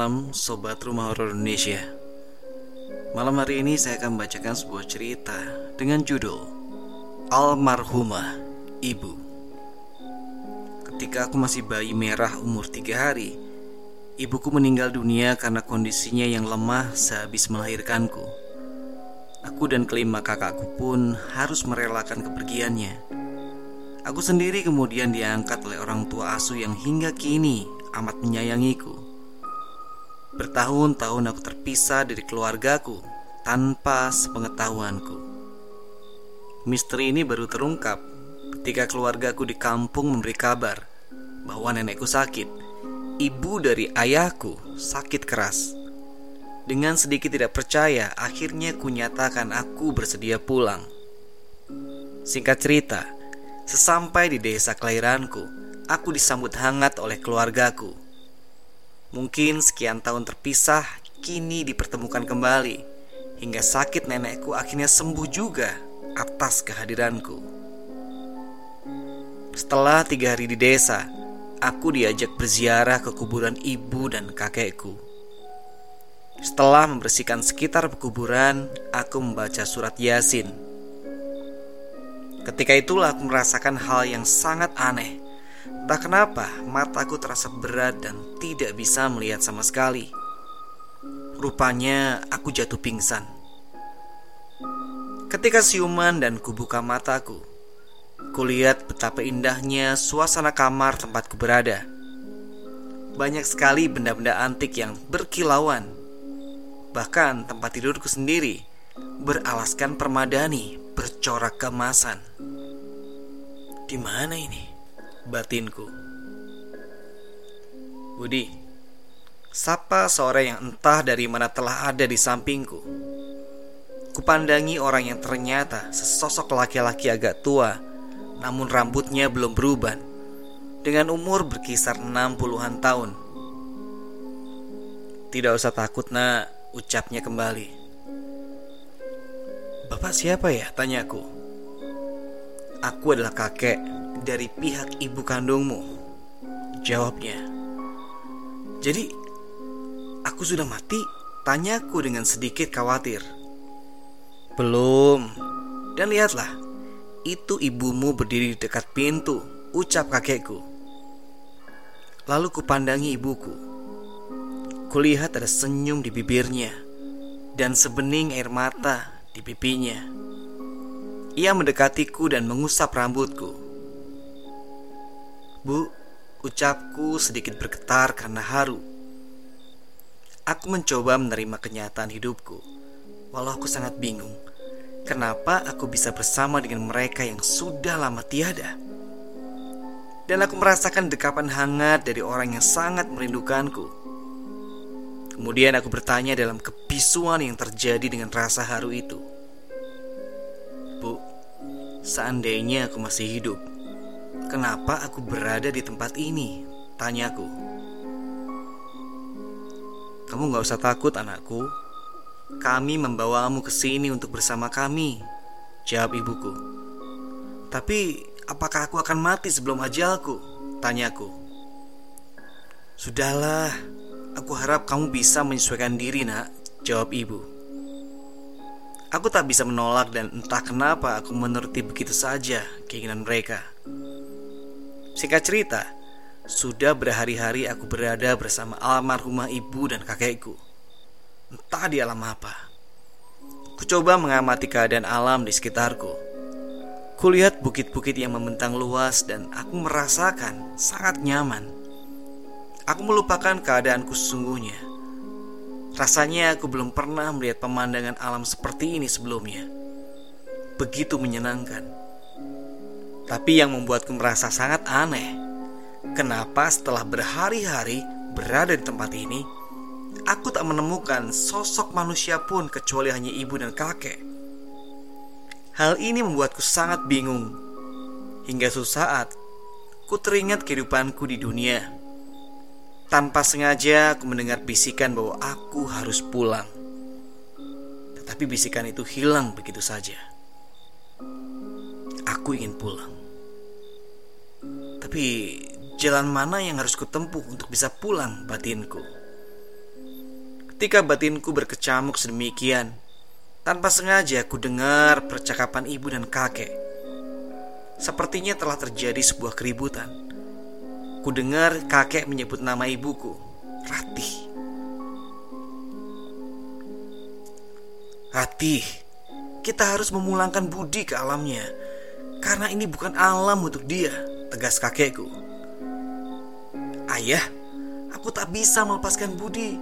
Malam Sobat Rumah Horor Indonesia. Malam hari ini saya akan membacakan sebuah cerita dengan judul Almarhumah Ibu. Ketika aku masih bayi merah umur tiga hari Ibuku meninggal dunia karena kondisinya yang lemah sehabis melahirkanku. Aku dan kelima kakakku pun harus merelakan kepergiannya. Aku sendiri kemudian diangkat oleh orang tua asuh yang hingga kini amat menyayangiku Bertahun-tahun aku terpisah dari keluargaku tanpa sepengetahuanku. Misteri ini baru terungkap ketika keluargaku di kampung memberi kabar bahwa nenekku sakit. Ibu dari ayahku sakit keras. Dengan sedikit tidak percaya, akhirnya kunyatakan aku bersedia pulang. Singkat cerita, sesampai di desa kelahiranku, aku disambut hangat oleh keluargaku Mungkin sekian tahun terpisah kini dipertemukan kembali hingga sakit nenekku akhirnya sembuh juga atas kehadiranku. Setelah tiga hari di desa, aku diajak berziarah ke kuburan ibu dan kakekku. Setelah membersihkan sekitar pekuburan, aku membaca surat Yasin. Ketika itulah aku merasakan hal yang sangat aneh Tak kenapa mataku terasa berat dan tidak bisa melihat sama sekali. Rupanya aku jatuh pingsan. Ketika siuman dan kubuka mataku, kulihat betapa indahnya suasana kamar tempatku berada. Banyak sekali benda-benda antik yang berkilauan. Bahkan tempat tidurku sendiri beralaskan permadani bercorak kemasan. Di mana ini? Batinku. Budi, sapa seorang yang entah dari mana telah ada di sampingku. Kupandangi orang yang ternyata sesosok laki-laki agak tua, namun rambutnya belum berubah, dengan umur berkisar 60-an tahun. Tidak usah takut nak, ucapnya kembali. Bapak siapa ya? Tanyaku. Aku adalah kakek dari pihak ibu kandungmu? Jawabnya. Jadi, aku sudah mati? Tanyaku dengan sedikit khawatir. Belum. Dan lihatlah, itu ibumu berdiri di dekat pintu, ucap kakekku. Lalu kupandangi ibuku. Kulihat ada senyum di bibirnya dan sebening air mata di pipinya. Ia mendekatiku dan mengusap rambutku. Bu, ucapku sedikit bergetar karena haru. Aku mencoba menerima kenyataan hidupku, walau aku sangat bingung. Kenapa aku bisa bersama dengan mereka yang sudah lama tiada? Dan aku merasakan dekapan hangat dari orang yang sangat merindukanku. Kemudian aku bertanya dalam kebisuan yang terjadi dengan rasa haru itu. Bu, seandainya aku masih hidup, Kenapa aku berada di tempat ini? Tanyaku. Kamu gak usah takut anakku. Kami membawamu ke sini untuk bersama kami. Jawab ibuku. Tapi apakah aku akan mati sebelum ajalku? Tanyaku. Sudahlah, aku harap kamu bisa menyesuaikan diri nak. Jawab ibu. Aku tak bisa menolak dan entah kenapa aku menuruti begitu saja keinginan mereka. Singkat cerita, sudah berhari-hari aku berada bersama almarhumah ibu dan kakekku. Entah di alam apa. Kucoba mengamati keadaan alam di sekitarku. Kulihat bukit-bukit yang membentang luas dan aku merasakan sangat nyaman. Aku melupakan keadaanku sesungguhnya. Rasanya aku belum pernah melihat pemandangan alam seperti ini sebelumnya. Begitu menyenangkan. Tapi yang membuatku merasa sangat aneh, kenapa setelah berhari-hari berada di tempat ini, aku tak menemukan sosok manusia pun kecuali hanya ibu dan kakek. Hal ini membuatku sangat bingung. Hingga suatu saat, ku teringat kehidupanku di dunia. Tanpa sengaja aku mendengar bisikan bahwa aku harus pulang. Tetapi bisikan itu hilang begitu saja. Aku ingin pulang. Tapi jalan mana yang harus kutempuh untuk bisa pulang batinku? Ketika batinku berkecamuk sedemikian, tanpa sengaja aku dengar percakapan ibu dan kakek. Sepertinya telah terjadi sebuah keributan. Ku dengar kakek menyebut nama ibuku, Ratih. Ratih, kita harus memulangkan budi ke alamnya, karena ini bukan alam untuk dia, tegas kakekku. Ayah, aku tak bisa melepaskan budi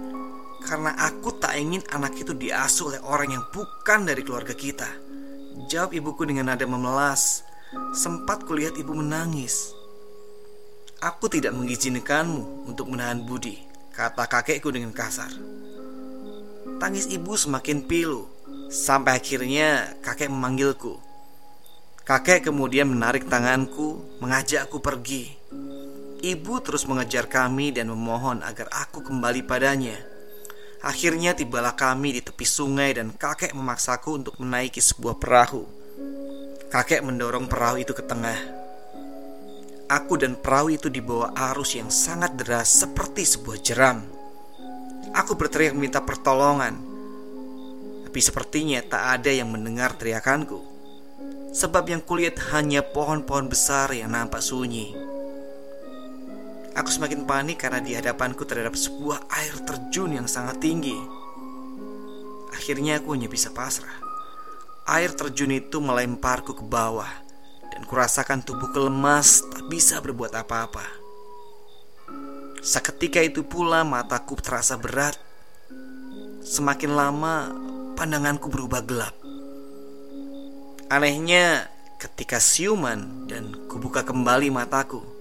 karena aku tak ingin anak itu diasuh oleh orang yang bukan dari keluarga kita. Jawab ibuku dengan nada memelas. Sempat kulihat ibu menangis. Aku tidak mengizinkanmu untuk menahan budi, kata kakekku dengan kasar. Tangis ibu semakin pilu, sampai akhirnya kakek memanggilku. Kakek kemudian menarik tanganku, mengajakku pergi. Ibu terus mengejar kami dan memohon agar aku kembali padanya. Akhirnya tibalah kami di tepi sungai dan kakek memaksaku untuk menaiki sebuah perahu. Kakek mendorong perahu itu ke tengah. Aku dan perahu itu dibawa arus yang sangat deras seperti sebuah jeram. Aku berteriak minta pertolongan. Tapi sepertinya tak ada yang mendengar teriakanku. Sebab yang kulihat hanya pohon-pohon besar yang nampak sunyi. Aku semakin panik karena di hadapanku terhadap sebuah air terjun yang sangat tinggi. Akhirnya aku hanya bisa pasrah. Air terjun itu melemparku ke bawah dan kurasakan tubuh kelemas tak bisa berbuat apa-apa. Seketika itu pula mataku terasa berat. Semakin lama pandanganku berubah gelap. Anehnya, ketika siuman dan kubuka kembali mataku,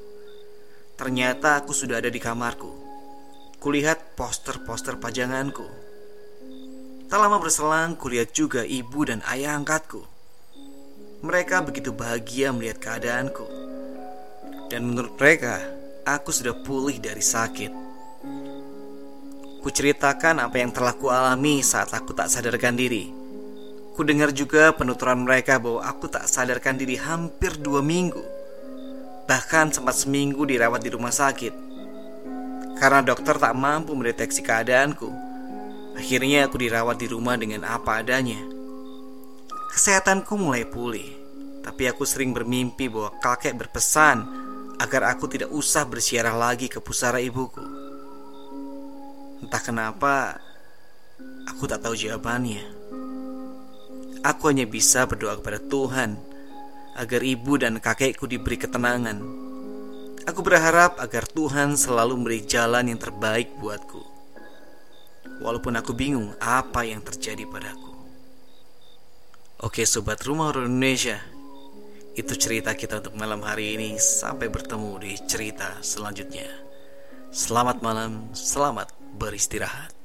Ternyata aku sudah ada di kamarku. Kulihat poster-poster pajanganku. Tak lama berselang, kulihat juga ibu dan ayah angkatku. Mereka begitu bahagia melihat keadaanku. Dan menurut mereka, aku sudah pulih dari sakit. Kuceritakan apa yang telah kualami saat aku tak sadarkan diri. Ku dengar juga penuturan mereka bahwa aku tak sadarkan diri hampir dua minggu. Bahkan sempat seminggu dirawat di rumah sakit. Karena dokter tak mampu mendeteksi keadaanku Akhirnya aku dirawat di rumah dengan apa adanya. Kesehatanku mulai pulih Tapi aku sering bermimpi bahwa kakek berpesan Agar aku tidak usah bersiarah lagi ke pusara ibuku. Entah kenapa Aku tak tahu jawabannya Aku hanya bisa berdoa kepada Tuhan agar ibu dan kakekku diberi ketenangan. Aku berharap agar Tuhan selalu memberi jalan yang terbaik buatku. Walaupun aku bingung apa yang terjadi padaku. Oke sobat rumah Indonesia, itu cerita kita untuk malam hari ini. Sampai bertemu di cerita selanjutnya. Selamat malam, selamat beristirahat.